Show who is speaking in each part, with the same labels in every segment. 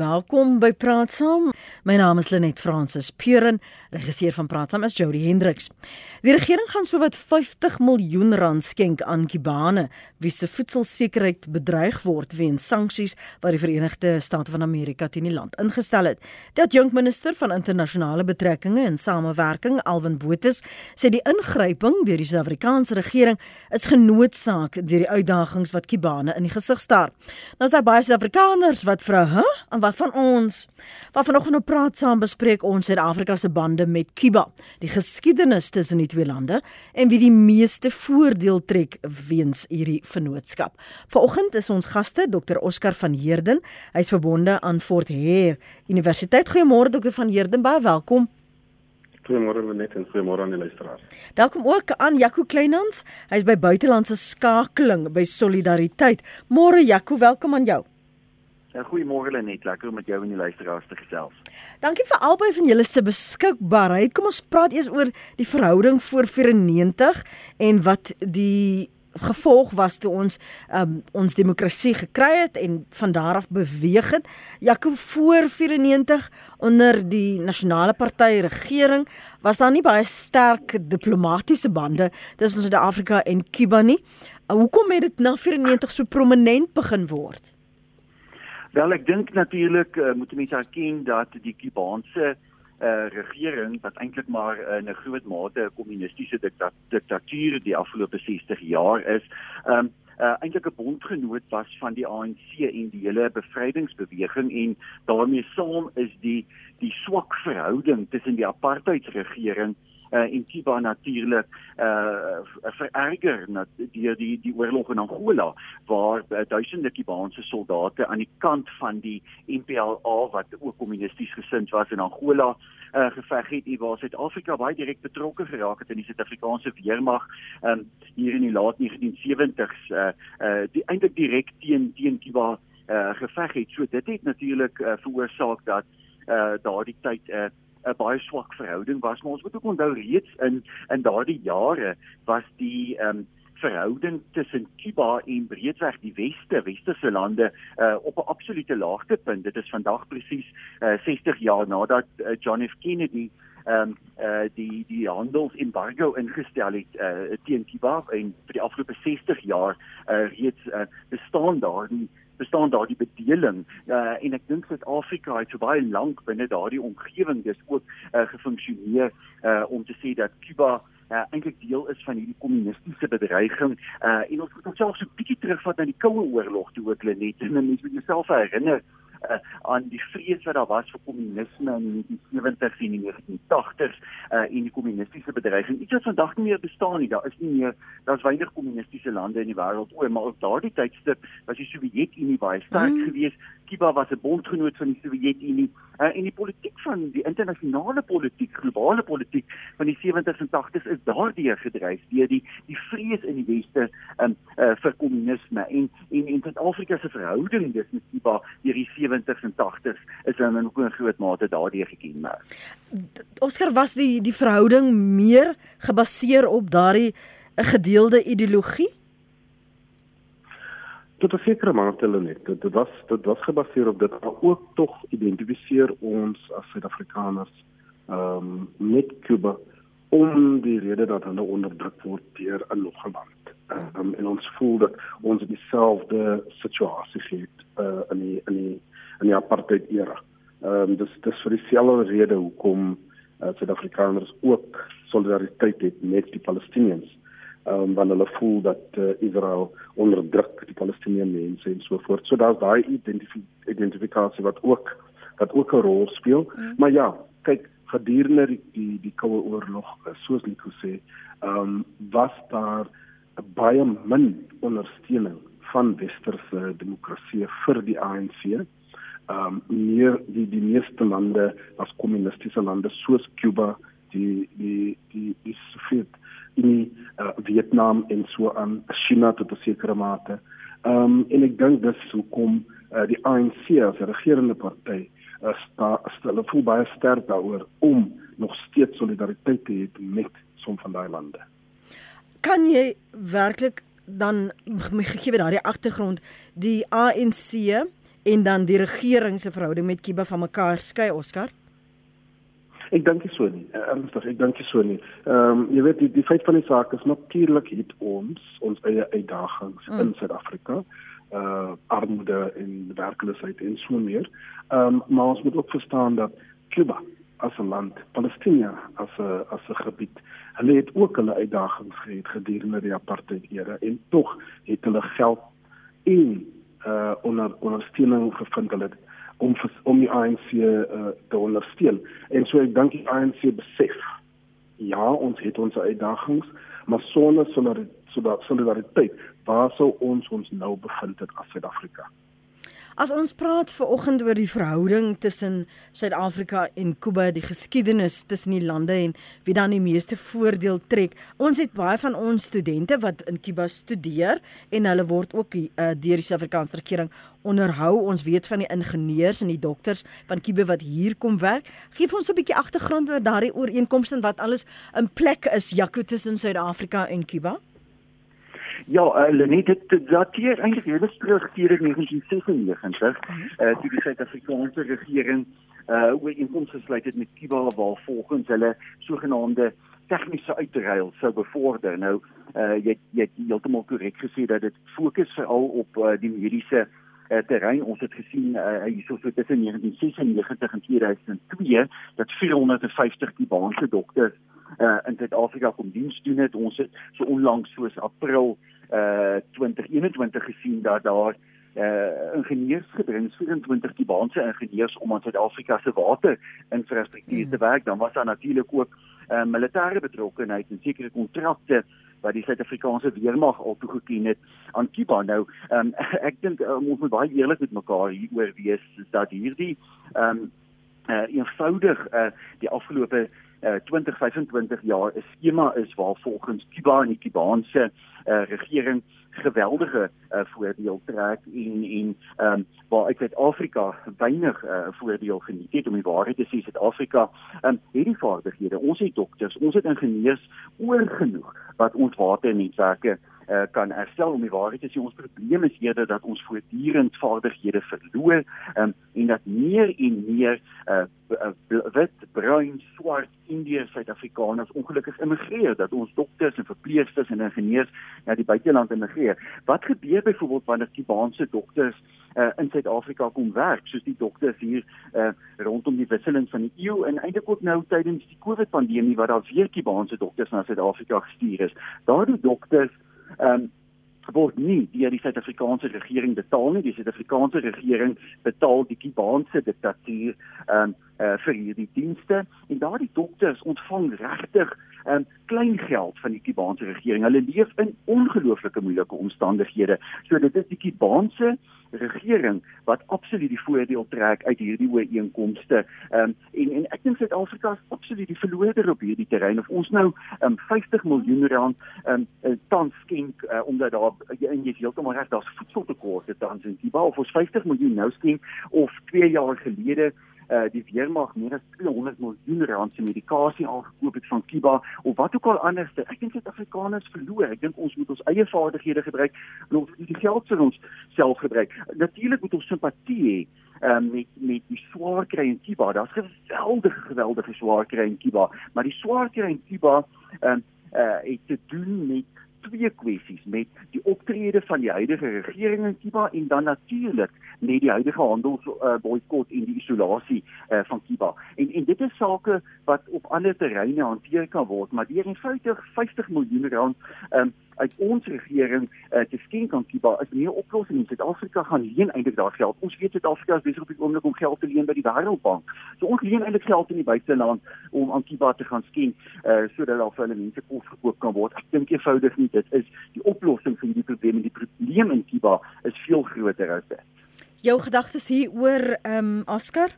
Speaker 1: Welkom by Praat Saam. My naam is Lenet Fransis Puren, regisseur van Praat Saam is Jody Hendriks. Die regering gaan sowat 50 miljoen rand skenk aan Kubane wie se voedselsekerheid bedreig word weens sanksies wat die Verenigde State van Amerika teen die land ingestel het. Die adjunkminister van internasionale betrekkinge en samewerking, Alwin Botha, sê die ingryping deur die Suid-Afrikaanse regering is genoodsaak deur die uitdagings wat Kubane in die gesig staar. Nou is daar baie Suid-Afrikaners wat vra, "Hæ? En wat van ons?" Wat vanoggend op praat saam bespreek ons Suid-Afrika se bande met Kuba, die geskiedenis tussen die twee lande en wie die meeste voordeel trek weens hierdie vennootskap. Vanoggend is ons gaste Dr. Oscar van Heerden. Hy's verbonde aan Fort Hare Universiteit. Goeiemôre Dr. van Heerden, baie welkom.
Speaker 2: Goeiemôre Lenet en goeiemôre aan die luisteraars.
Speaker 1: Welkom ook aan Jaco Kleinhans. Hy's by buitelandse skakeling by Solidariteit. Môre Jaco, welkom aan jou.
Speaker 3: Ja, goeiemôre Lenet, lekker om met jou en die luisteraars te gesels.
Speaker 1: Dankie vir albei van julle se beskikbaarheid. Kom ons praat eers oor die verhouding voor 94 en wat die gevolg was toe ons um, ons demokrasie gekry het en van daar af beweeg het. Jaco voor 94 onder die nasionale party regering was daar nie baie sterk diplomatisiese bande tussen Suid-Afrika en Kuba nie. Uh, hoekom het dit na 94 so prominent begin word?
Speaker 3: Wel ek dink natuurlik uh, moet mense erken dat die Kubaanse uh, regering wat eintlik maar uh, in 'n groot mate 'n kommunistiese dikta diktatuur die afgelope 60 jaar is, um, uh, eintlik 'n bondgenoot was van die ANC en die hele bevrydingsbeweging en daarmee saam is die die swak verhouding tussen die apartheidsregering uh, en Cuba natuurlik uh vererger na die die die oorlog in Angola waar uh, duisende Kubaanse soldate aan die kant van die MPLA wat ook kommunisties gesind was in Angola uh geveg het en waar Suid-Afrika baie direk betrokke geraak het in die Suid-Afrikaanse weermag um hier in die laat 1970s uh uh die eintlik direk teen teen Cuba uh geveg het. So dit het natuurlik uh, veroorsaak dat uh daardie tyd 'n uh, 'n baie swak verhouding was, maar ons moet ook onthou reeds in in daardie jare was die ehm um, verhouding tussen Kuba en breedweg die weste westerse lande uh, op 'n absolute laagtepunt. Dit is vandag presies uh, 60 jaar nadat uh, John F Kennedy ehm um, uh, die die handelsembargo ingestel het uh, teen Kuba en vir die afgelope 60 jaar uh, reeds uh, bestaan daar die bestaan daardie bedeling. Uh, en ek dink Suid-Afrika het so baie lank binne daardie omgewing dis ook uh, gefunksioneer uh, om te sê dat Kuba uh, eintlik deel is van hierdie kommunistiese bedreiging. Uh, en ons moet onsself so 'n bietjie terugvat na die koue oorlog toe ook net en mense moet jouself herinner aan die vrees wat daar was vir kommunisme in die 70s en die 1980s uh, en die kommunistiese bedreiging. Iets wat vandag nie meer bestaan nie. Daar is nie meer daar's weinig kommunistiese lande in die wêreld oor, maar op daardie tydstip was die Sowjetunie baie sterk mm. geweest. Kuba was 'n bondgenoot van die Sowjetunie uh, en die politiek van die internasionale politiek, globale politiek van die 70s en 80s is daardeur gedryf deur die die vrees in die weste um, uh, vir kommunisme en en in Suid-Afrika se verhouding dus met Kuba deur die 70s en 80s is dan in 'n groot mate daardeur gekenmerk.
Speaker 1: Oscar was die die verhouding meer gebaseer op daardie 'n gedeelde ideologie
Speaker 2: tot 'n sekere mate hulle net dit, dit was dit was gebaseer op dit maar ook tog identifiseer ons as Suid-Afrikaners ehm um, met Kuba om die rede dat hulle onderdruk word deur 'n nog land. Ehm um, en ons voel dat ons dieselfde situasie het uh, in die in die in die apartheid era. Ehm um, dis dis vir dieselfde rede hoekom uh, Suid-Afrikaners ook solidariteit het met die Palestiniërs um, want hulle voel dat uh, Israel onderdruk die Palestiniese mense en so voort. So daar's daai identif identifikasie wat ook wat ook 'n rol speel. Mm. Maar ja, kyk gedurende die die, die koue oorlog, eh, soos ek gesê, ehm um, was daar baie min ondersteuning van westerse demokrasie vir die ANC. Um, meer die die meeste lande as kommunistiese lande soos Cuba, die die die die Sovjet in uh, Vietnam en so aan China tot 'n sekere mate. Um, en ek dink dis hoekom uh, die ANC as regerende party uh, sta stel voel baie sterk daaroor om nog steeds solidariteit te hê met som van daai lande.
Speaker 1: Kan jy werklik dan gegee daardie agtergrond die ANC en dan die regering se verhouding met Kuba van mekaar skei, Oscar?
Speaker 2: Ek dink nie so nie. Eh, ernstig, ek dink nie so nie. Ehm um, jy weet die die feit van die saak is natuurlik het ons ons eie uitdagings mm. in Suid-Afrika. Uh armoede en werkloosheid en so meer. Ehm um, maar ons moet ook verstaan dat Cuba as 'n land, Palestina as 'n as 'n gebied, hulle het ook hulle uitdagings gehad gedurende die apartheid era en tog het hulle geld en uh onder ondersteuning gevind hulle om om die ANC uh, te ondersteun. En so ek dink die ANC besef ja, ons het ons uitdagings, maar sonder solidariteit, waar sou ons ons nou bevind het as Suid-Afrika?
Speaker 1: As ons praat ver oggend oor die verhouding tussen Suid-Afrika en Kuba, die geskiedenis tussen die lande en wie dan die meeste voordeel trek. Ons het baie van ons studente wat in Kuba studeer en hulle word ook uh, deur die Suid-Afrikaanse regering onderhou. Ons weet van die ingenieurs en die dokters van Kuba wat hier kom werk. Geef ons 'n bietjie agtergrond oor daardie ooreenkomste en wat alles in plek is Jaco tussen Suid-Afrika en Kuba.
Speaker 3: Ja, uh, Lenet dit dateer eintlik hele terug teen 1996, uh toe die Suid-Afrikaanse regering uh oor inkomste gesluit het met Kuba waar volgens hulle sogenaamde tegniese uitruil sou bevorder. Nou uh jy jy heeltemal korrek gesê dat dit fokus veral op uh, die mediese uh, terrein. Ons het gesien uh, hierso so tussen 1996 en 2002 dat 450 Kubaanse dokters uh, in Suid-Afrika kom diens doen het. Ons het so onlangs soos April uh 2021 gesien dat daar uh ingenieurs gedring 24 Kubaanse ingenieurs om aan Suid-Afrika se water infrastruktuur te werk. Dan was daar natuurlik ook uh militêre betrokkenheid en sekere kontrakte wat die Suid-Afrikaanse weermag al toegeken het aan Kuba. Nou, um, ek dink um, ons moet baie eerlik met mekaar hieroor wees dat hierdie um uh eenvoudig uh die afgelope uh 20 25 jaar 'n skema is waar volgens Kuba en die Kubaanse uh regering geweldige uh voordeel trek en en ehm um, waar ek weet Afrika weinig uh voordeel geniet het om die waarheid te sê Suid-Afrika ehm um, het die vaardighede. Ons het dokters ons het ingenieurs oorgenoeg wat ons waternetwerke uh, kan herstel. Om die waarheid te sê ons probleem is eerder dat ons voortdurend vaardighede verloor um, en dat meer en meer uh, wit, bruin, swart Indiërs, Suid-Afrikaners ongelukkig immigreer. Dat ons dokters en verpleegsters en ingenieurs na die buiteland immigreer. Wat gebeur byvoorbeeld wanneer Kubaanse dokters uh, in Suid-Afrika kom werk, soos die dokters hier uh, rondom die wisseling van die eeu en eintlik ook nou tydens die COVID-pandemie waar daar weer Kubaanse dokters na Suid-Afrika gestuur is. Daardie dokters um, word nie deur die Suid-Afrikaanse regering betaal nie. Die Suid-Afrikaanse regering betaal die Kubaanse diktatuur ehm um, uh, vir hierdie dienste en daardie dokters ontvang regtig um, klein geld van die Kubaanse regering. Hulle leef in ongelooflike moeilike omstandighede. So dit is die Kubaanse regering wat absoluut die voordeel trek uit hierdie ooreenkomste. Um, en en ek dink Suid-Afrika is absoluut die verloorder op hierdie terrein. Of ons nou um, 50 miljoen rand um, tans skenk uh, omdat daar en jy is heeltemal reg, daar's voedseltekorte tans in Kuba of ons 50 miljoen nou skenk of 2 jaar gelede uh, die weermag meer as 200 miljoen rand se medikasie aangekoop het van Kuba of wat ook al anders. Ek dink Suid-Afrikaners verloor. Ek dink ons moet ons eie vaardighede gebruik en ons moet die geld vir ons self gebruik. Natuurlik moet ons simpatie hê um, met met die swaar kry in Kuba. Daar's geweldige geweldige swaar kry in Kuba, maar die swaar kry in Kuba um, uh, het te doen met twee kwessies met die optrede van die huidige regering in Kuba en dan natuurlik met die huidige handelsboikot uh, en die isolasie uh, van Kuba. En en dit is sake wat op ander terreine hanteer kan word, maar die eenvoudig 50 miljoen rand um, uit ons regering uh, te skenk aan Kuba is nie 'n oplossing nie. Suid-Afrika gaan leen eintlik daar geld. Ons weet Suid-Afrika is besig op die oomblik om geld te leen by die Wêreldbank. So ons leen eintlik geld in die buiteland om aan Kuba te gaan skenk uh, sodat daar vir hulle mense kos gekoop kan word. Ek dink eenvoudig nie dit is die oplossing vir hierdie probleem. Die probleem in Kuba is veel groter as dit.
Speaker 1: Jou gedagtes hier oor ehm um, Oscar?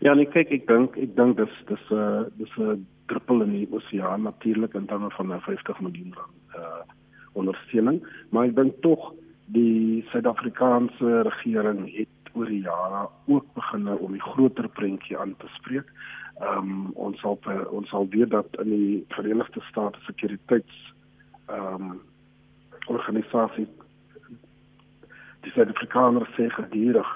Speaker 2: Ja, nee, kyk, ek dink ek dink dis dis 'n uh, dis 'n uh, druppel in die oseaan natuurlik in terme van 'n 50 miljoen rand uh ondersteuning, maar ek dink tog die Suid-Afrikaanse regering het oor die jare ook begin om die groter prentjie aan te spreek. Ehm um, ons sal ons sal weet dat in die Verenigde State sekuriteits ehm um, organisasie die Suid-Afrikaners sê gedurig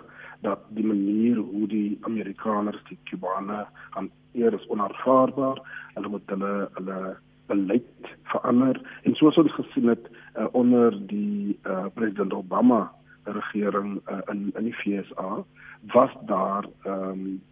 Speaker 2: dat die manier hoe die Amerikaners die Kubane hanteer is onaanvaarbaar. Hulle moet hulle hulle beleid verander en soos ons gesien het uh, onder die uh, president Obama regering uh, in in die FSA was daar ehm um,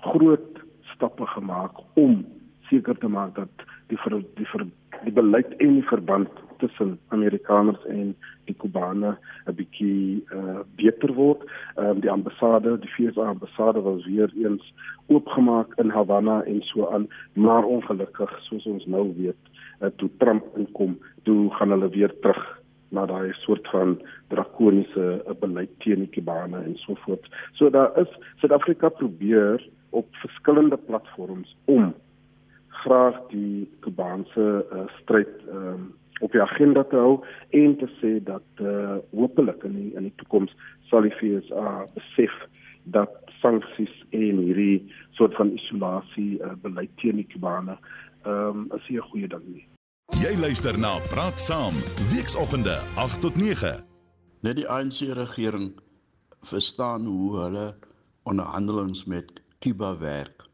Speaker 2: groot stappe gemaak om seker te maak dat die ver, die ver, die beleid en die verband tussen Amerikaners en die Kubane 'n bietjie uh, beter word. Ehm um, die ambassade, die VSA ambassade was weer eens oopgemaak in Havana en so aan, maar ongelukkig soos ons nou weet, uh, toe Trump inkom, toe gaan hulle weer terug na daai soort van drakoniese uh, beleid teen die Kubane en so voort. So daar is Suid-Afrika probeer op verskillende platforms om graag die Kubaanse uh, stryd um, op die agenda te hou en te sê dat uh, hopelik in die, in die toekoms sal die FSA besef dat sanksies en hierdie soort van isolasie uh, beleid teen die Kubane um, is 'n goeie ding nie.
Speaker 4: Jy luister na Praat Saam, weekoggende 8 tot 9.
Speaker 5: Net die ANC regering verstaan hoe hulle onderhandelings met Kuba werk.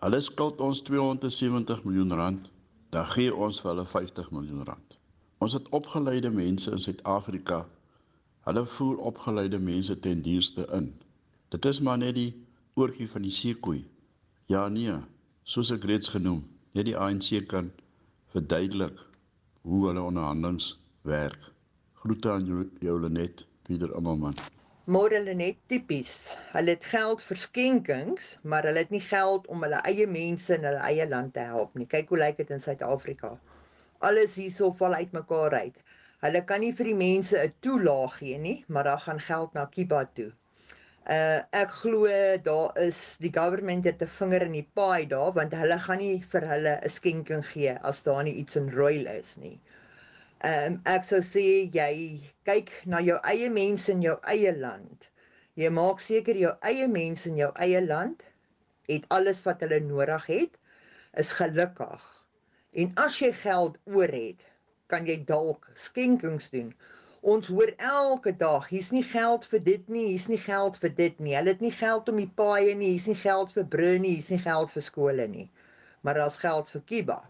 Speaker 5: Hulle skuld ons 270 miljoen rand, dan gee ons vir hulle 50 miljoen rand. Ons het opgeleide mense in Suid-Afrika. Hulle voer opgeleide mense ten dienste in. Dit is maar net die oortjie van die seekoei. Ja nee, soos ek reeds genoem, net die ANC kan verduidelik hoe hulle onderhandelings werk. Groete aan jou, jou Lenet, Pieter Amalman.
Speaker 6: Môre hulle net tipies. Hulle het geld vir skenkings, maar hulle het nie geld om hulle eie mense in hulle eie land te help nie. Kyk hoe lyk dit in Suid-Afrika. Alles hierso val uitmekaar uit. Hulle kan nie vir die mense 'n toelaag gee nie, maar daar gaan geld na Kiba toe. Uh ek glo daar is die government het 'n vinger in die paai daar want hulle gaan nie vir hulle 'n skenking gee as daar nie iets in ruil is nie. Ehm um, ek sou sê jy kyk na jou eie mense in jou eie land. Jy maak seker jou eie mense in jou eie land het alles wat hulle nodig het, is gelukkig. En as jy geld oor het, kan jy dalk skenkings doen. Ons hoor elke dag, hier's nie geld vir dit nie, hier's nie geld vir dit nie. Hulle het nie geld om die paaie nie, hier's nie geld vir brood nie, hier's nie geld vir skole nie. Maar daar's geld vir Kiba.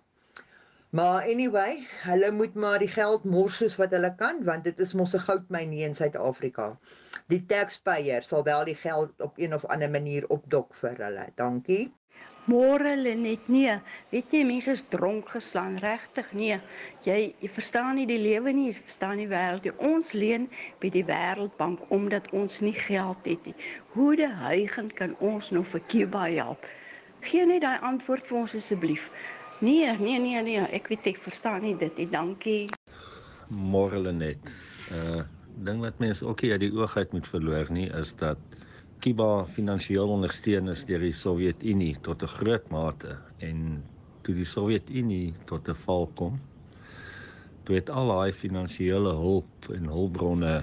Speaker 6: Maar anyway, hulle moet maar die geld mors soos wat hulle kan want dit is mos 'n goudmyn hier in Suid-Afrika. Die taxpayer sal wel die geld op een of ander manier opdok vir hulle. Dankie.
Speaker 7: Môre hulle net nee. Weet jy mense is dronk geslaan regtig nee. Jy jy verstaan nie die lewe nie, jy verstaan nie wêreld nie. Ons leen by die Wêreldbank omdat ons nie geld het nie. Hoe die huigend kan ons nou vir Cuba help? Gee net daai antwoord vir ons asseblief. Nee, nee, nee, nee, ek weet ek verstaan nie dit nie. Dankie.
Speaker 8: Môre net. Uh ding wat mense ook hier uit die oog uit moet verloor nie is dat Kiba finansiëel ondersteun is deur die Sowjetunie tot 'n groot mate en toe die Sowjetunie tot 'n val kom, toe het al daai finansiële hulp en hulpbronne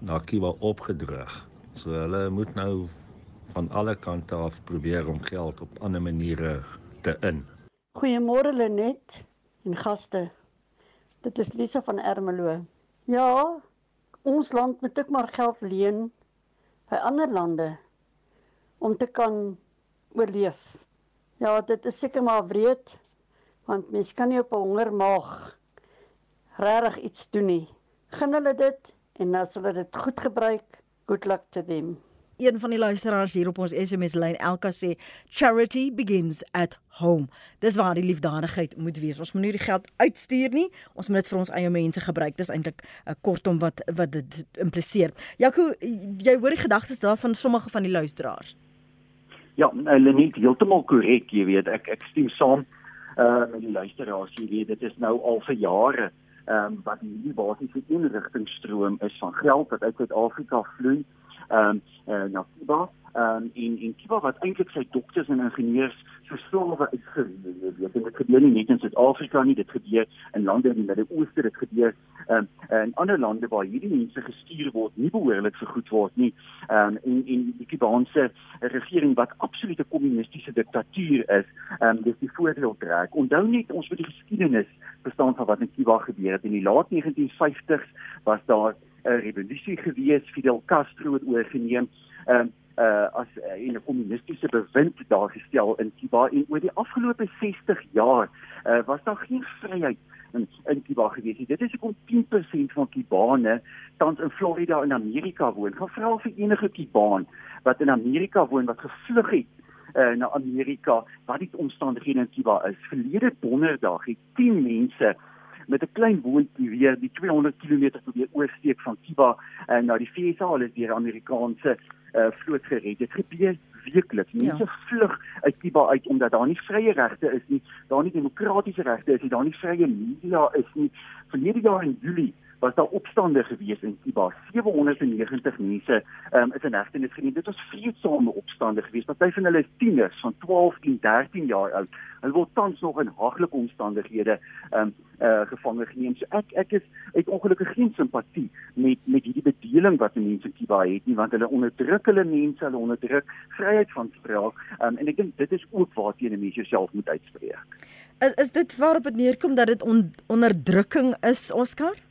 Speaker 8: na Kiba opgedroog. So hulle moet nou van alle kante af probeer om geld op ander maniere te in.
Speaker 9: Goeiemôre Lenet en gaste. Dit is Lisa van Ermelo. Ja, ons land moet ook maar geld leen by ander lande om te kan oorleef. Ja, dit is seker maar wreed want mens kan nie op 'n hongermaag regtig iets doen nie. Gun hulle dit en as hulle dit goed gebruik, good luck to them
Speaker 1: een van die luisteraars hier op ons SMS lyn Elka sê charity begins at home. Dis waar die liefdadigheid moet wees. Ons moet nie die geld uitstuur nie. Ons moet dit vir ons eie mense gebruik. Dis eintlik 'n uh, kortom wat wat dit impliseer. Jaco, jy hoor die gedagtes daarvan sommige van die luisteraars.
Speaker 3: Ja, hulle nie heeltemal korrek, jy weet. Ek ek stem saam uh met die luisteraars. Jy weet, dit is nou al vir jare ehm um, wat die basiese inrigtingstroom is van geld wat uit Suid-Afrika vloei ehm um, uh, na Cuba ehm um, in in Cuba wat eintlik sy dokters en ingenieurs so slawe uitgeruil het. Weet dit gebeur nie net in Suid-Afrika nie, dit gebeur in lande in die Midde-Ooste, dit gebeur ehm um, in ander lande waar hierdie mense gestuur word, nie behoorlik vergoed word nie. Ehm um, en en die Kubaanse regering wat absolute kommunistiese diktatuur is, ehm um, dis die voordeel trek. Onthou net ons moet die geskiedenis verstaan van wat in Cuba gebeur het in die laat 1950s was daar uh, revolusie gewees. Fidel Castro het oorgeneem. Ehm uh, uh as uh, 'n kommunistiese bewind daar gestel in Kuba en oor die afgelope 60 jaar uh was daar geen vryheid in in Kuba gewees nie. Dit is hoekom 10% van Kubane tans in Florida in Amerika woon. Gaan vra vir enige Kubaan wat in Amerika woon wat gevlug het uh, na Amerika wat die omstandighede in Kuba is. Verlede donderdag het 10 mense met 'n klein bootjie weer die 200 km probeer oorsteek van Kuba uh, na die VS. Hulle is deur Amerikaanse uh, vloot gered. Dit gebeur weekliks. Mense ja. vlug uit Kuba uit omdat daar nie vrye regte is nie, daar nie demokratiese regte is nie, daar nie vrye media is nie. Verlede jaar in Julie was daar opstande gewees in Kuba. 790 mense um, is in hegtenis geneem. Dit was vreedsame opstande gewees. Party van hulle is tieners van 12 en 13 jaar oud. Hulle word tans nog in haglike omstandighede um, uh, gevange geneem. So ek ek is uit ongelukkig geen simpatie met met hierdie bedeling wat mense in Kuba het nie, want hulle onderdruk hulle mense, hulle onderdruk vryheid van spraak. Um, en ek dink dit is ook waarteen 'n mens jouself moet uitspreek.
Speaker 1: Is, is dit waarop dit neerkom dat dit on, onderdrukking is, Oscar?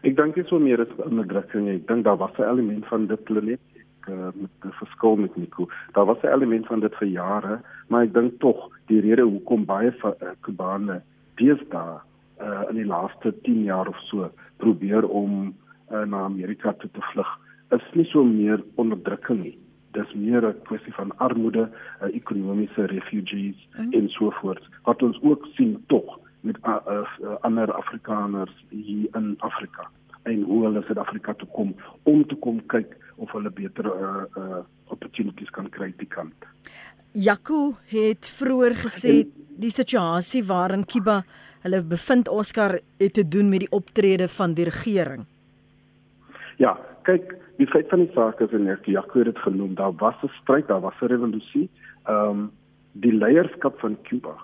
Speaker 2: Ek dink dit is wel meer as onderdrukking. Ek dink daar was 'n element van dit net ek uh, met die verskil met Nico. Daar was 'n element van dit vir jare, maar ek dink tog die rede hoekom baie van uh, Kubane deesdae uh, in die laaste 10 jaar of so probeer om uh, na Amerika toe te vlug, is nie so meer onderdrukking nie. Dis meer 'n kwessie van armoede, uh, ekonomiese refugees mm. en so voort. Wat ons ook sien tog met uh, uh, ander Afrikaners hier in Afrika en hoe hulle Suid-Afrika toe kom om te kom kyk of hulle beter uh, uh, opportunities kan kry die kant.
Speaker 1: Jaco het vroeër gesê die situasie waarin Kiba hulle bevind Oscar het te doen met die optrede van die regering.
Speaker 2: Ja, kyk, die feit van die saak is en ek Jaco het dit genoem, daar was 'n stryd, daar was 'n revolusie. Ehm um, die leierskap van Kuba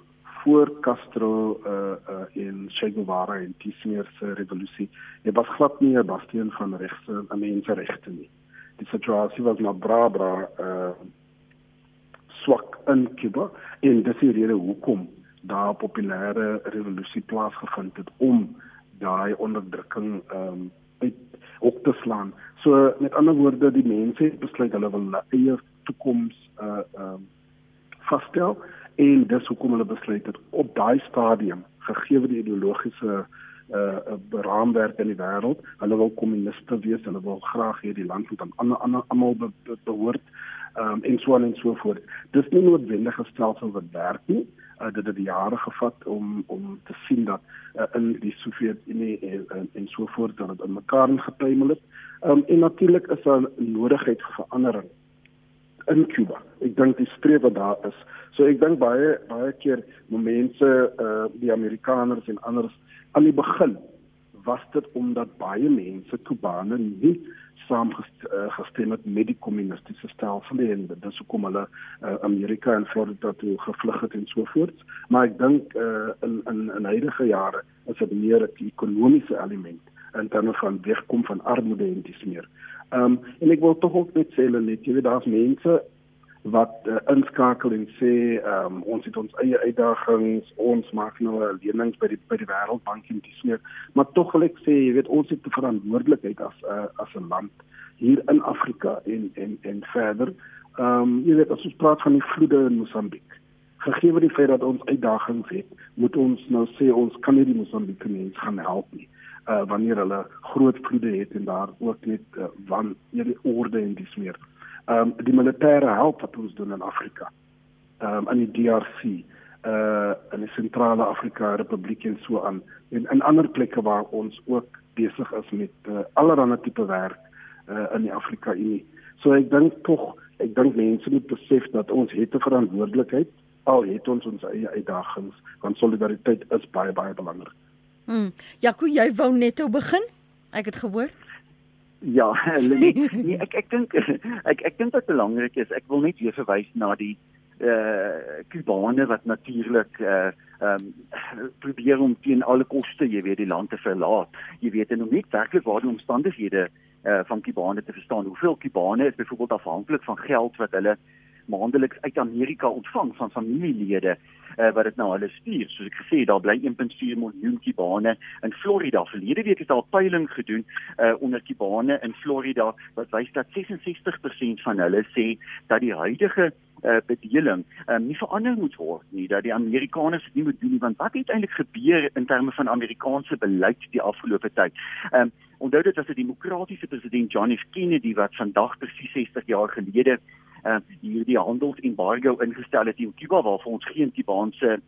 Speaker 2: voor Castro uh uh in Che Guevara en die smeerse revolusie. Dit was glad nie 'n bastion van regte en menseregte nie. Die situasie was maar bra bra uh swak in Cuba en dis die rede hoekom daar populêre revolusie plaasgevind het om daai onderdrukking um uit op te slaan. So met ander woorde, die mense besluit hulle wil hulle eie toekoms uh um vasstel en dis hoekom hulle besluit het op daai stadium gegee die ideologiese uh raamwerk in die wêreld hulle wil kommuniste wees hulle wil graag hê die land moet aan ander ander almal be, be, behoort um, en so en so voort. Dis nie noodwendig 'n stelsel wat werk nie. Uh, dit het jare gevat om om te sien dat uh, in die Sovjet-Unie en, en en so voort dat dit in mekaar getuimel het. Um, en natuurlik is daar nodigheid vir verandering in Cuba. Ek dink die streef wat daar is. So ek dink baie baie keer mense uh die Amerikaners en anders aan die begin was dit omdat baie mense Kubane nie saamgestem het met die kommunistiese stelsel en dis hoekom hulle uh, Amerika en Florida toe gevlug het en so voort. Maar ek dink uh, in in in huidige jare is dit meer 'n ekonomiese element in terme van wegkom van armoede en dis meer. Ehm um, en ek wil tog ook net sê hulle net jy weet daar's mense wat uh, inskakel en sê ehm um, ons het ons eie uitdagings, ons maak nou lenings by die by die Wêreldbank en dis meer. Maar tog wil ek sê jy weet ons het 'n verantwoordelikheid as uh, as 'n land hier in Afrika en en en verder. Ehm um, jy weet as ons praat van die vloede in Mosambiek gegee word die feit dat ons uitdagings het, moet ons nou sê ons kan nie die Mosambieke mense gaan help nie uh, wanneer hulle groot vloede het en daar ook net uh, wan hierdie orde en dis meer. Ehm um, die militêre help wat ons doen in Afrika. Ehm um, in die DRC uh in die sentrale Afrika Republiek en so aan en in ander plekke waar ons ook besig is met uh, allerlei tipe werk uh in die Afrika Unie. So ek dink tog ek dink mense moet besef dat ons het 'n verantwoordelikheid al het ons ons eie uitdagings want solidariteit is baie baie belangrik.
Speaker 1: Mm. Jaco, jy wou net ou begin? Ek het gehoor.
Speaker 3: Ja, nee, nee ek ek dink ek ek dink dit belangrik is. Ek wil net weer verwys na die eh uh, Kubane wat natuurlik eh uh, ehm um, probeer om teen alle koste, jy weet, die land te verlaat. Jy weet en om net werklik waar die omstandighede eh uh, van Kubane te verstaan. Hoeveel Kubane is byvoorbeeld afhanklik van geld wat hulle maandeliks uit Amerika ontvang van familielede uh, wat dit nou hulle stuur. Soos ek gesê het, daar bly 1.4 miljoen Kubane in Florida. Verlede week is daar 'n peiling gedoen uh, onder Kubane in Florida wat wys dat 66% van hulle sê dat die huidige uh, bedeling um, nie verander moet word nie dat die Amerikaners dit nie moet doen nie want wat het eintlik gebeur in terme van Amerikaanse beleid die afgelope tyd. Um, onthou dit was 'n demokratiese president John F Kennedy wat vandag presies 60 jaar gelede uh, hierdie handelsembargo ingestel het teen Kuba waarvan ons geen Kubaanse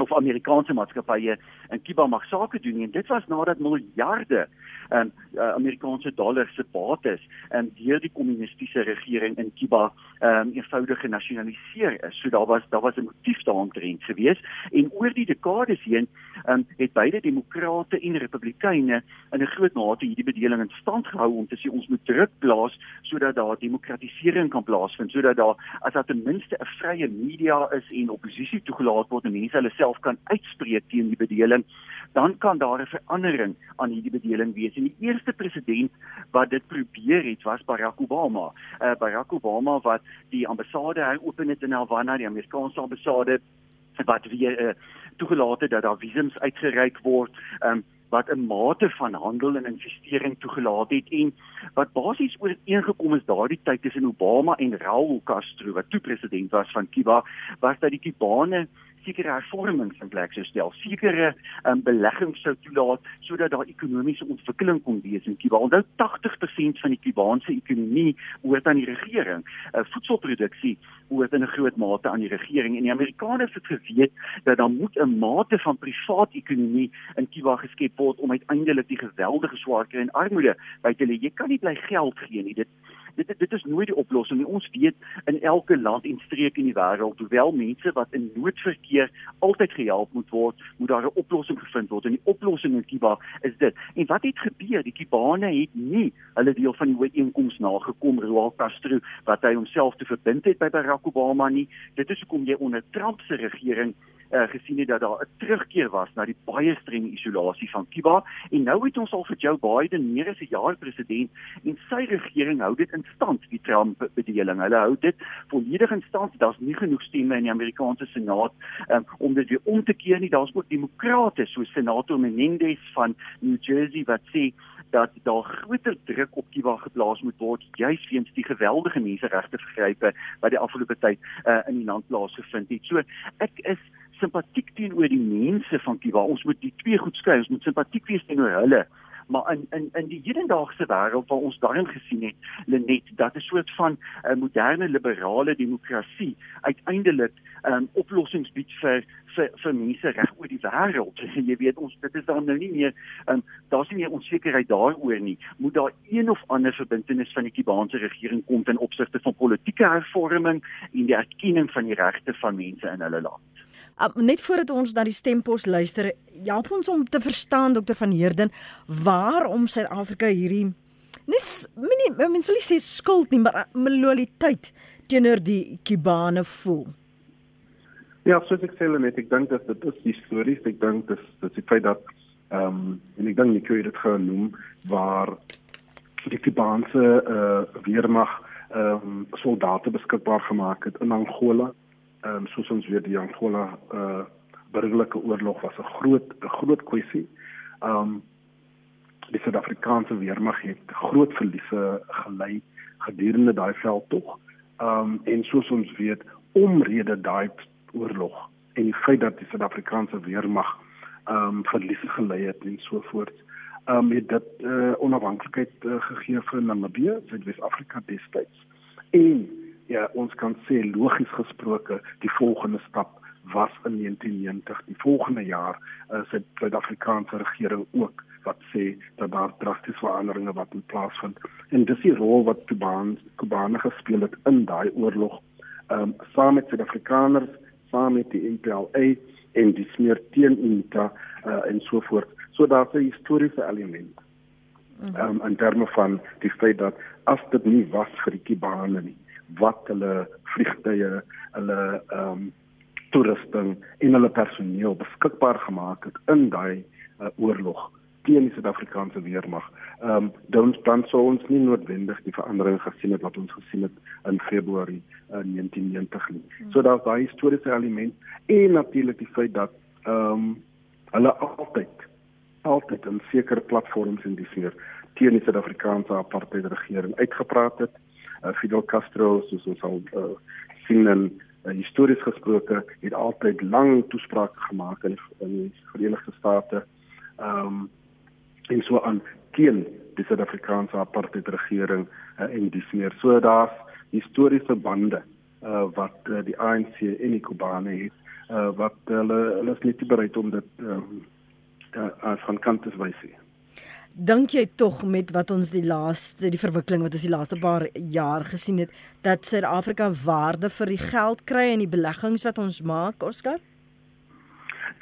Speaker 3: of Amerikaanse maatskappye in Kuba mag sake doen en dit was nadat miljarde um, uh, Amerikaanse dollars se bates um, deur die kommunistiese regering in Kuba um, eenvoudig genasionaliseer is. So daar was daar was 'n motief daaromtrent gewees en oor die dekades heen um, het beide demokrate en republikeine in 'n groot mate hierdie bedeling in stand gehou om te sê ons moet druk plaas sodat daar demokratisering kan plaasvind sodat daar as daar ten minste 'n vrye media is en oppositie toegelaat word en mense hulle self kan uitspreek teen die bedeling dan kan daar 'n verandering aan hierdie bedeling wees. En die eerste president wat dit probeer het was Barack Obama. Uh, Barack Obama wat die ambassade heropen het in Havana, die Amerikaanse ambassade wat weer uh, toegelaat het dat daar visums uitgereik word. Um, wat 'n mate van handel en investering toegelaat het en wat basies ooreengekom is daardie tyd tussen Obama en Raul Castro wat toe president was van Cuba was dat die Kubane sekere hervormings in plek sou stel, sekere um, beleggings sou toelaat sodat daar ekonomiese ontwikkeling kon wees in Kuba. Onthou 80% van die Kubaanse ekonomie behoort aan die regering. Uh, voedselproduksie behoort in 'n groot mate aan die regering en die Amerikaners het geweet dat daar moet 'n mate van privaat ekonomie in Kuba geskep word om uiteindelik die geweldige swaarkry en armoede by te lê. Jy kan nie bly geld gee nie. Dit dit dit is nooit die oplossing nie. Ons weet in elke land en streek in die wêreld, hoewel mense wat in nood verkeer altyd gehelp moet word, moet daar 'n oplossing gevind word. En die oplossing in Kuba is dit. En wat het gebeur? Die Kubane het nie hulle deel van die ooreenkoms nagekom Raul Castro wat hy homself te verbind het by Barack Obama nie. Dit is hoekom jy onder Trump se regering uh, gesien het dat daar 'n terugkeer was na die baie streng isolasie van Kuba en nou het ons al vir Joe Biden meer as 'n jaar president en sy regering hou dit in stand die Trump bedeling. Hulle hou dit volledig in stand. Daar's nie genoeg stemme in die Amerikaanse Senaat um, om dit weer om te keer nie. Daar's ook demokrate soos senator Menendez van New Jersey wat sê dat daar groter druk op Kuba geplaas moet word juis weens die geweldige menseregte vergrype wat die afgelope tyd uh, in die land plaasgevind het. So ek is simpatiek teenoor die mense van Kuba. Ons moet die twee goed skei. Ons moet simpatiek wees teenoor hulle. Maar in in in die hedendaagse wêreld waar ons daarin gesien het, Lenet, dat 'n soort van 'n uh, moderne liberale demokrasie uiteindelik 'n um, oplossings bied vir vir vir mense reg oor die wêreld. Jy weet ons dit is dan nou nie meer um, daar's nie meer onsekerheid daaroor nie. Moet daar een of ander verbintenis van die Kubaanse regering kom ten opsigte van politieke hervorming en die erkenning van die regte van mense in hulle land.
Speaker 1: Uh, net voordat ons na die stempos luister, help ons om te verstaan dokter van Heerden waarom Suid-Afrika hierdie nis minie mens wil nie sê skuld nie, maar loyaliteit teenoor die Kubane voel.
Speaker 2: Ja, soos ek sê net, ek dink dat dit is histories, ek dink dis dis die feit dat ehm um, en ek dink nie kry dit genoem waar die Kubaanse uh, weermag ehm um, soldate beskikbaar gemaak het in Angola ehm um, soos ons weet die Angola uh, burgerlike oorlog was 'n groot 'n groot kwessie. Ehm um, die Suid-Afrikaanse weermag het groot verliese gelei gedurende daai veldtog. Ehm um, en soos ons weet omrede daai oorlog en die feit dat die Suid-Afrikaanse weermag ehm um, verliese gelei het en so voort. Ehm um, het dit eh uh, onafhanklikheid uh, gegee vir Namibië, Suid-Afrika destyds. En ja, ons kan sê logies gesproke die volgende stap was in 1990 die volgende jaar is dit Suid-Afrikaanse regering ook wat sê dat daar drastiese veranderinge wat moet plaasvind. En dis die rol wat Kubaan Kubane gespeel het in daai oorlog um, saam met Suid-Afrikaners saam met die MPLA en die smeer teen UNITA uh, en so voort. So daar's 'n historiese element um, in terme van die feit dat as dit nie was vir die Kubane nie wat hulle vliegtye, hulle ehm um, toerusting en hulle personeel beskikbaar gemaak het in daai uh, oorlog teen die Suid-Afrikaanse weermag. ehm um, dan dan sou ons nie noodwendig die verandering gesien het wat ons gesien het in Februarie uh, 1990 nie. Hmm. So daar's daai historiese element en natuurlik die feit dat ehm um, hulle altyd altyd in sekere platforms in die sfeer teen die Suid-Afrikaanse apartheid regering uitgepraat het. Uh, Fidel Castro soos ons al uh, sien in uh, histories gesproke het altyd lang toesprake gemaak in, in die Verenigde State. Ehm um, en so aan teen die Suid-Afrikaanse apartheid regering uh, en dis meer so daar's historiese bande uh, wat uh, die ANC en die Kubane het uh, wat hulle hulle is net bereid om dit um, uh, van kant te wys.
Speaker 1: Dink jy tog met wat ons die laaste die verwikkeling wat ons die laaste paar jaar gesien het dat Suid-Afrika waarde vir die geld kry en die beleggings wat ons maak, Oscar?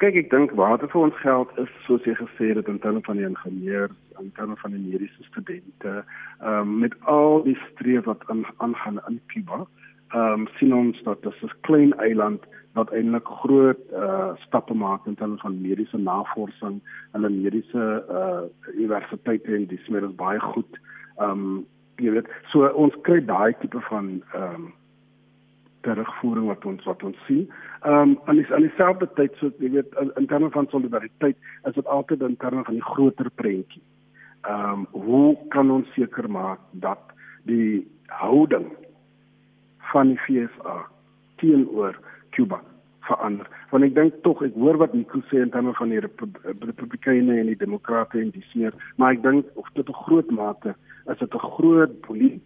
Speaker 2: Kyk, ek dink waarde vir ons geld is soos jy gesê het in terme van die ingenieurs, in terme van die mediese studente, ehm um, met al die streef wat aangaan in Cuba. Ehm um, sien ons dat dit 'n klein eiland wat eintlik groot uh stappe maak in terme van mediese navorsing 'n mediese uh universiteite en dis meer as baie goed. Ehm um, jy weet, so ons kry daai tipe van ehm um, terugvoering wat ons wat ons sien. Ehm um, aan die aan dieselfde tyd so jy weet in, in terme van solidariteit is dit altyd in terme van die groter prentjie. Ehm um, hoe kan ons seker maak dat die houding van die FSA teenoor Cuba verander. Want ek dink tog ek hoor wat Nico sê in terme van die Republikeine en die Demokrate en dis meer, maar ek dink of tot 'n groot mate is dit 'n groot polisie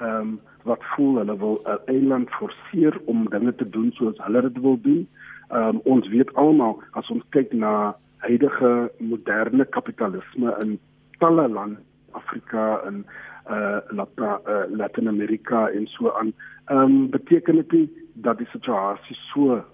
Speaker 2: ehm um, wat voel hulle wil 'n eiland forceer om dinge te doen soos hulle dit wil doen. Ehm um, ons weet almal as ons kyk na huidige moderne kapitalisme in talle lande Afrika en uh, Latin uh, Latin Amerika en so aan. Ehm um, beteken dit dat die situasie so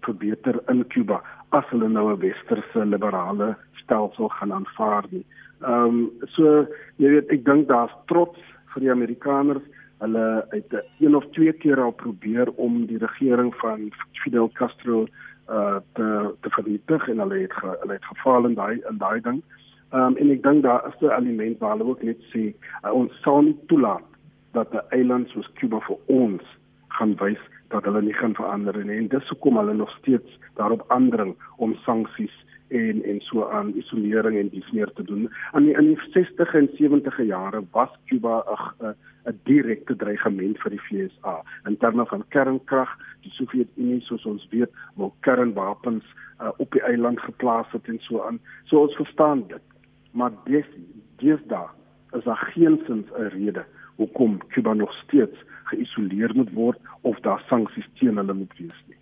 Speaker 2: verbeter in Cuba as hulle nou 'n westerse liberale stelsel gaan aanvaar nie. Ehm um, so jy weet ek dink daar's trots vir die Amerikaners. Hulle het een of twee keer al probeer om die regering van Fidel Castro uh te te vernietig en hulle het ge, hulle het gefaal in daai in daai ding. Ehm um, en ek dink daar is 'n element waar hulle ook net sê uh, ons sal nie toelaat dat 'n eiland soos Cuba vir ons gaan wys dat hulle nie gaan verander nie. En dis hoekom hulle nog steeds daarop aandring om sanksies en en so aan isolering en dis meer te doen. Aan die in die 60 en 70e jare was Cuba 'n 'n direkte dreigement vir die VSA in terme van kernkrag. Die Sowjetunie soos ons weet, wou kernwapens uh, op die eiland geplaas het en so aan. So ons verstaan dit. Maar dis daar is daar geensins 'n rede hoekom Cuba nog steeds geïsoleer moet word of daar sanksies teen hulle moet wees nie.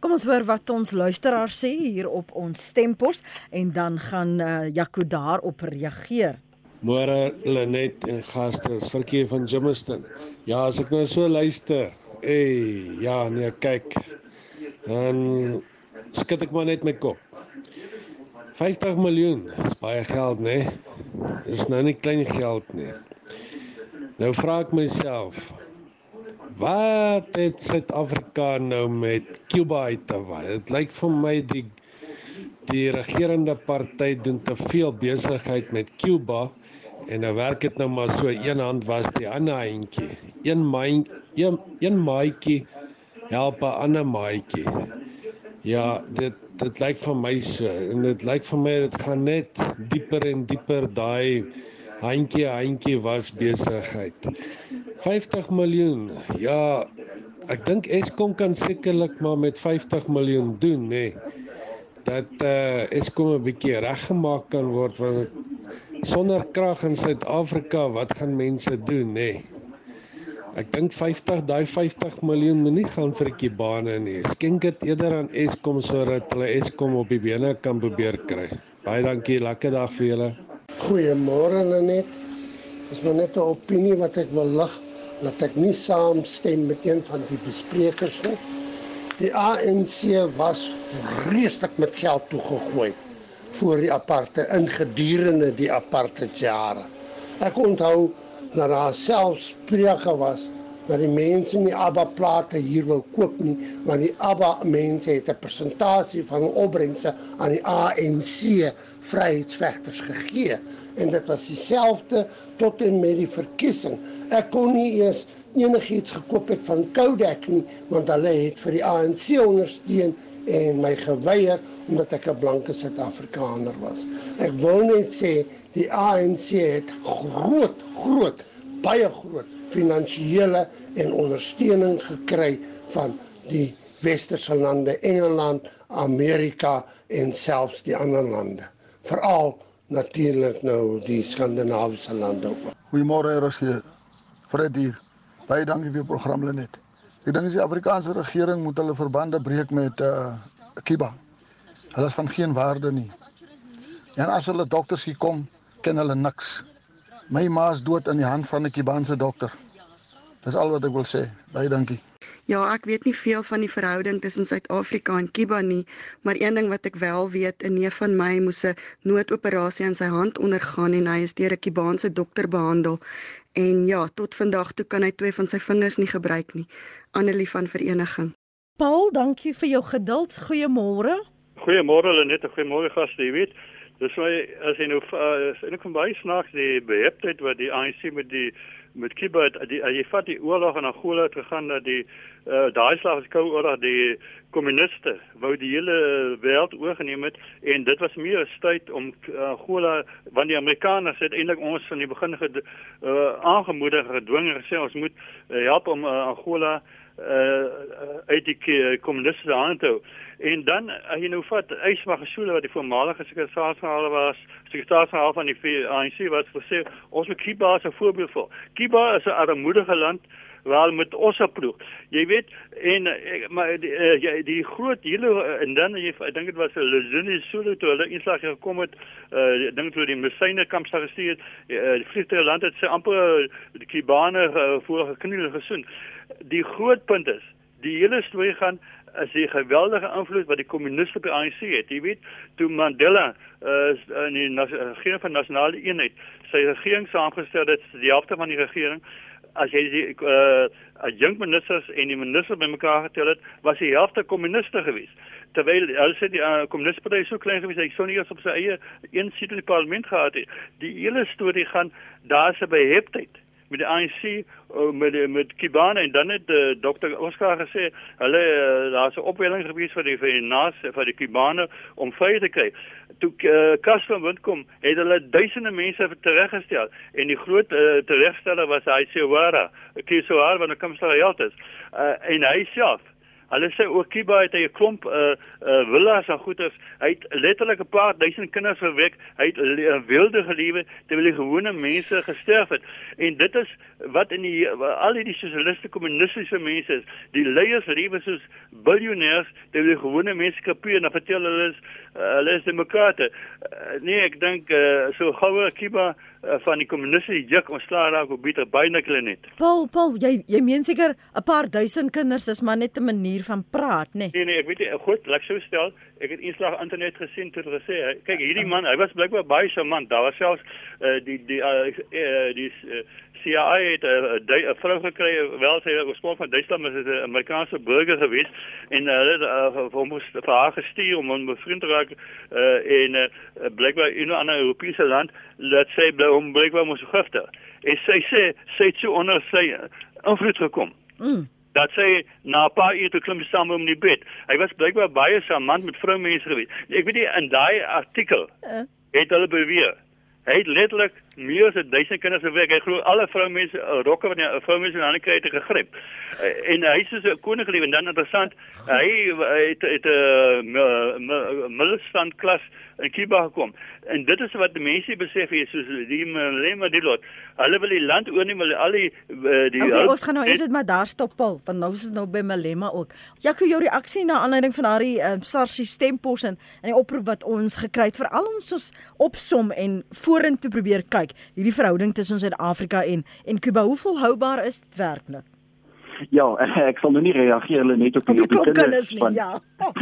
Speaker 1: Kom ons hoor wat ons luisteraars sê hier op ons stempos en dan gaan uh, Jaco daarop reageer.
Speaker 10: Môre Lenet en gaste, Virkie van Jimiston. Ja, as ek nou so luister. Ey, ja, nee, kyk. Dan skud ek maar net my kop. 50 miljoen is baie geld, né? Nee? Dis nou nie klein geld nie. Nou vra ek myself, wat het Suid-Afrika nou met Cuba uit te waai? Dit lyk vir my die die regerende party doen te veel besigheid met Cuba en nou werk dit nou maar so een hand was die ander handjie. Een maand een, een maatjie help 'n ander maatjie. Ja, dit dit lyk vir my so en dit lyk vir my dit gaan net dieper en dieper daai handjie handjie was besigheid. 50 miljoen. Ja, ek dink Eskom kan sekerlik maar met 50 miljoen doen, nê. Nee. Dat eh uh, Eskom 'n bietjie reggemaak kan word want sonder krag in Suid-Afrika, wat gaan mense doen, nê? Nee. Ek dink 50 daai 50 miljoen moenie gaan vir 'n kibane nie. Skenk dit eerder aan Eskom sodat hulle Eskom op die bene kan probeer kry. Baie dankie, lekker dag vir julle.
Speaker 11: Goeiemôre Lenet. Dis maar net 'n opinie wat ek wil lig dat ek nie saamstem met een van die besprekers nie. Die ANC was vreeslik met geld toegegooi voor die aparte in gedurende die aparte jare. Ek onthou dat daar selfs spreuke was dat die mense nie ABBA plate hier wil koop nie, want die ABBA mense het 'n persentasie van opbrengse aan die ANC vryheidsvegters gegee en dit was dieselfde tot en met die verkiesing. Ek kon nie eers enigiets gekoop het van Kodak nie, want hulle het vir die ANC ondersteun en my geweier omdat ek 'n blanke Suid-Afrikaner was. Ek wil net sê die ANC het groot groot baie groot finansiële en ondersteuning gekry van die westerse lande, Engeland, Amerika en selfs die ander lande. Veral natuurlik nou die skandinawiese lande.
Speaker 12: Goeiemôre RSG. Fred hier. Baie dankie vir die program Lenet. Ek dink die Afrikaanse regering moet hulle verbande breek met uh Kiba. Hulle is van geen waarde nie. En as hulle dokters hier kom, ken hulle niks. My ma is dood in die hand van 'n Kibaanse dokter. Dis al wat ek wil sê. Baie dankie.
Speaker 13: Ja, ek weet nie veel van die verhouding tussen Suid-Afrika en Kiba nie, maar een ding wat ek wel weet, 'n neef van my moes 'n noodoperasie aan sy hand ondergaan en hy is deur 'n Kibaanse dokter behandel. En ja, tot vandag toe kan hy twee van sy vingers nie gebruik nie. Annelie van Vereniging.
Speaker 1: Paul, dankie vir jou geduld. Goeiemôre.
Speaker 14: Goeiemôre Lenet, goeiemôre gaste, jy weet. Dis my as jy nou uh, is eintlik van baie snaaks die beheptheid wat die ANC met die met Kiba die jy vat die oorlog in Angola het gegaan dat die uh, daai slag was koue oorlog die kommuniste wou die hele wêreld oorgeneem het en dit was meer 'n stryd om Angola uh, want die Amerikaners het eintlik ons van die begin ged, uh, aangemoedig gedwing gesê ons moet uh, help om uh, Angola uh uit die kommuniste hand te hou. En dan as jy nou vat Ysma Gesule wat die voormalige sekretaris-generaal was, sekretaris-generaal van die ANC wat gesê ons moet Kiba as 'n voorbeeld vir. Kiba is 'n armoedige land waar met ons aploeg. Jy weet en maar die, die, die groot hele en dan jy ek dink dit was Lezini Sulu toe hulle inslag gekom het, uh, dink toe die Messine kamp sou gestuur, uh, die Vliegtuig land het sy amper die Kibane uh, voor gekniel gesoen. Die groot punt is, die hele storie gaan as die geweldige invloed wat die kommuniste op die ANC het. Jy weet, toe Mandela uh, in die regering van nasionale eenheid sy regering saamgestel het, die helfte van die regering as jy die uh, jong ministers en die minister bymekaar getel het, was die helfte kommuniste geweest. Terwyl sê die uh, kommuniste party so klein geweest, hy sou nie eens op sy eie een sit in die parlement gehad het. Die hele storie gaan daar's 'n beheptheid met die ANC uh, met met Kibane en dan het uh, Dr Oscar gesê hulle uh, daar's 'n opwelling gewees vir die vir die nas vir die Kibane om vry te kry. Toe uh, Kas van Wind kom, het hulle duisende mense tereggestel en die groot uh, teregsteller was hy Sewara, Kisowara van die Kamsalaat is. Uh, en hy self Hulle sê ook Kiba het 'n klomp uh uh villas en goeder. Hy het letterlik 'n paar duisend kinders verwek. Hy het 'n wilde gelewe terwyl die gewone mense gesterf het. En dit is wat in die al die sosialiste kommunistiese mense is. Die leiers lewe soos biljoenêers terwyl die gewone mense kapuur en vertel hulle is uh, hulle is demokrate. Uh, nee, ek dink uh, so goue Kiba uh, van die kommuniste juk ontslaa raak op beter byna klenet.
Speaker 1: Paul, Paul, jy jy meen seker 'n paar duisend kinders is maar net 'n manier van praat, nê?
Speaker 14: Nee, nee, ek weet nie, goed, laat sou stel, ek het eenslag internet gesien toe hulle sê, kyk hierdie man, hy was blykbaar baie charmant. Daar was selfs uh, die die uh, uh, die uh, CIA het 'n uh, vrou gekry, wel sy oorsprong van Duitsland, maar sy is 'n Amerikaanse burger gewees en hulle uh, uh, moes haar gestuur om 'n vriend te raak uh, en uh, blykbaar in 'n ander Europese land, laat sy bly om blykbaar moes gifte. En sy sê sy het so onder sy invloed gekom. Mm dat sy na 'n paar ure klim saam om die bed. Hy was blykbaar baie charmant met vroumense gewees. Ek weet nie in daai artikel uh. het hulle beweer. Hy het letterlik meer as 1000 kinders gewerk. Hy glo alle vroumense rokke wat 'n vroumense aan kry het gegryp. Uh, en hy is so 'n koning gelewe en dan interessant, hy het het 'n uh, middelstand klas in Kiba gekom. En dit is wat die mense besef hier soos die Malema die lot. Hulle wil die land oorneem, hulle al die die
Speaker 1: okay, ons gaan nou eens dit maar daar stop Paul, want nou is ons nou by Malema ook. Jaco jou reaksie na aanleiding van haar uh, SARS stempos en en die oproep wat ons gekry het vir al ons ons opsom en vorentoe probeer kyk hierdie verhouding tussen Suid-Afrika en en Kuba hoe volhoubaar is dit werklik?
Speaker 3: Ja, ek sal nou nie reageer net op die, op die kinders
Speaker 1: nie, van ja.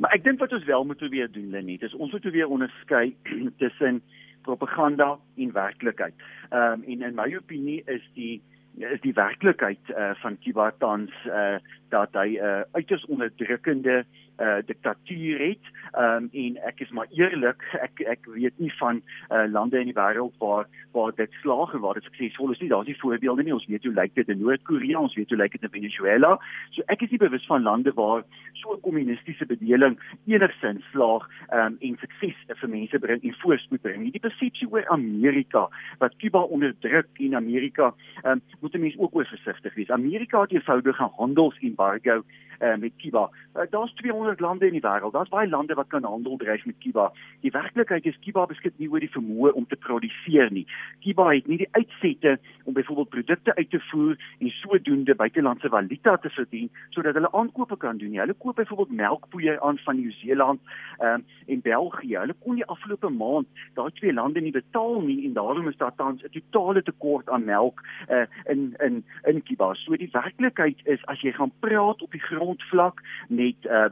Speaker 3: Maar ek dink wat ons wel moet probeer doen Lenet is ons moet probeer onderskei tussen propaganda en werklikheid. Ehm um, en in my opinie is die is die werklikheid uh, van Cuba tans uh, dat hy 'n uh, uiters onderdrukkende uh diktatuur het. Um, en ek is maar eerlik, ek ek weet nie van uh lande in die wêreld waar waar dit slaag en waar dit suksesvol is nie. Daar's nie voorbeelde nie. Ons weet hoe lyk dit in Noord-Korea, ons weet hoe lyk dit in Venezuela. So ek is nie bewus van lande waar so 'n kommunistiese bedeling enigsins slaag um, en sukses vir mense bring en voorspoed bring. Die persepsie oor Amerika wat Cuba onderdruk in Amerika, um, moet mense ook oor versigtig wees. Amerika het eenvoudig 'n handelsembargo uh, met Cuba. Uh, Daar's 200 lande in die wêreld. Daar's baie lande wat kan handel dryf met Cuba. Die werklikheid is Cuba beskik nie oor die vermoë om te produseer nie. Cuba het nie die uitsette om byvoorbeeld produkte uit te voer en sodoende buitelandse valuta te verdien sodat hulle aankope kan doen nie. Hulle koop byvoorbeeld melkpoeier aan van Nieu-Seeland um, en België. Hulle kon die afgelope maand daai twee lande nie betaal nie en daarom is daar tans 'n totale tekort aan melk uh, in in in Cuba. So die werklikheid is as jy gaan praat op die grondvlak met uh,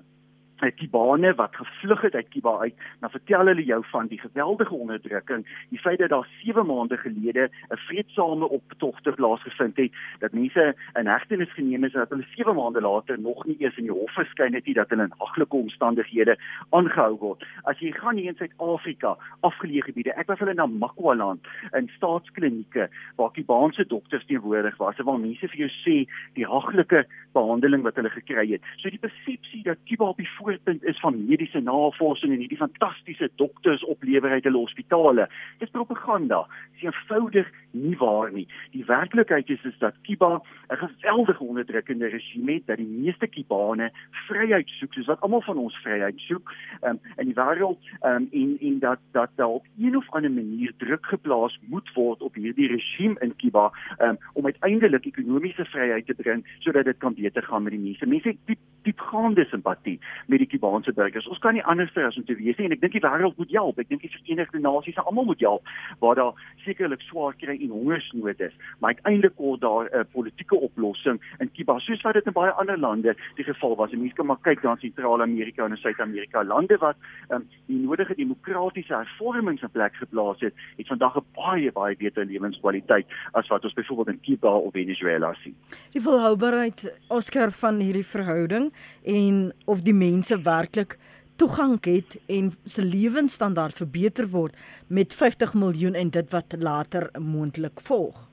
Speaker 3: die bane wat gevlug het uit Kiba uit, dan vertel hulle jou van die geweldige onderdrukking, die feit dat daar 7 maande gelede 'n vreedsame optogte plaasgevind het, dat mense in hegtenis geneem is en dat hulle 7 maande later nog nie eens in die hof verskyn het nie dat hulle in haglike omstandighede aangehou word. As jy gaan hier in Suid-Afrika, afgeleë gebiede, ek was hulle na Makwaland in staatsklinieke waar Kibaanse dokters teenwoordig was, waar mense vir jou sê die haglike behandeling wat hulle gekry het. So die persepsie dat Kiba op die voorpunt is van mediese navorsing en hierdie fantastiese dokters oplewer uit hulle hospitale. Dis propaganda. Dis eenvoudig nie waar nie. Die werklikheid is is dat Kiba 'n geweldige onderdrukkende regime het dat die meeste Kibane vryheid soek, soos wat almal van ons vryheid soek um, in die wêreld um, en en dat dat daar op een of ander manier druk geplaas moet word op hierdie regime in Kiba um, om uiteindelik ekonomiese vryheid te bring sodat dit kan beter gaan met die mense. Mense het diep diepgaande simpatie met die Kubaanse burgers. Ons kan nie anders as om te wees nie en ek dink die wêreld moet help. Ek dink die Verenigde Nasies en almal moet help waar daar sekerlik swaar kry en hongersnood is. Maar uiteindelik word daar 'n uh, politieke oplossing in Kuba soos wat dit in baie ander lande die geval was. Mense kan maar kyk na Sentraal-Amerika en Suid-Amerika, lande wat um, die nodige demokratiese hervormings in plek geplaas het, het vandag 'n baie baie beter lewenskwaliteit as wat ons byvoorbeeld in Kuba of Venezuela sien.
Speaker 1: Die volhoubaarheid Oscar van hierdie verhouding en of die mense werklik toegang het en se lewensstandaard verbeter word met 50 miljoen en dit wat later moontlik volg.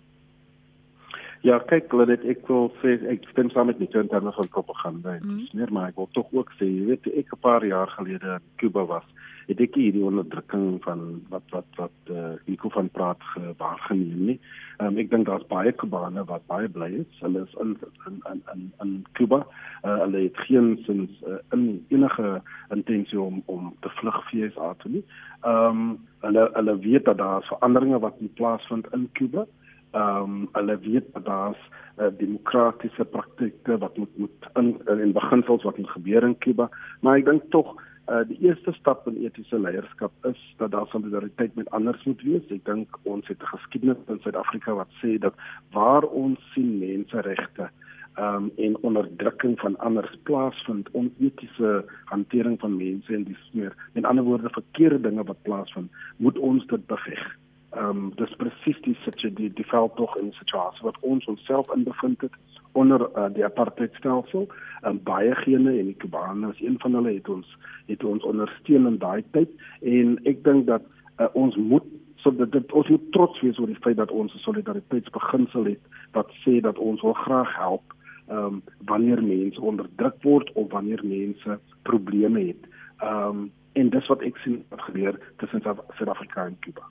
Speaker 2: Ja, kyk, Lenet, ek wil sê ek stem saam met die in terme van propaganda. Mm. Dis meer maar ek wil tog ook sê, jy weet, ek 'n paar jaar gelede in Kuba was, het ek hierdie onderdrukking van wat wat wat eh uh, Nico van praat gewaargeneem nie. Ehm um, ek dink daar's baie Kubane wat baie bly is. Hulle is in in in in, in Kuba. Uh, hulle geen sins uh, in enige intensie om om te vlug vir SA toe nie. Ehm um, hulle hulle weet dat daar veranderinge wat in plaasvind in Kuba ehm um, hulle weet dat daar's uh, demokratiese praktyke wat moet moet in in beginsels wat moet gebeur in Kuba, maar ek dink tog uh, die eerste stap in etiese leierskap is dat daar solidariteit met ander moet wees. Ek dink ons het 'n geskiedenis in Suid-Afrika wat sê dat waar ons sien menseregte ehm um, en onderdrukking van ander plaasvind, onetiese hantering van mense en dis meer. In ander woorde verkeerde dinge wat plaasvind, moet ons dit beveg ehm um, dis presies die situasie die, veld tog in situasie wat ons onsself in bevind het onder uh, die apartheidstelsel. En um, baie gene en die Kubane is een van hulle het ons het ons ondersteun in daai tyd. En ek dink dat uh, ons moet so dat dit ons moet trots wees oor die feit dat ons 'n solidariteitsbeginsel het wat sê dat ons wil graag help ehm um, wanneer mense onderdruk word of wanneer mense probleme het. Ehm um, en dis wat ek sien wat gebeur tussen Suid-Afrika en Kuba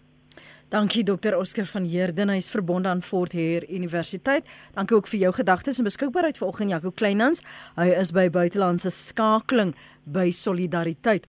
Speaker 1: Dankie dokter Oscar van Heerden, hy's verbonde aan Fort Hare Universiteit. Dankie ook vir jou gedagtes en beskikbaarheid vanoggend Jaco Kleinans. Hy is by buitelandse skakeling by Solidariteit.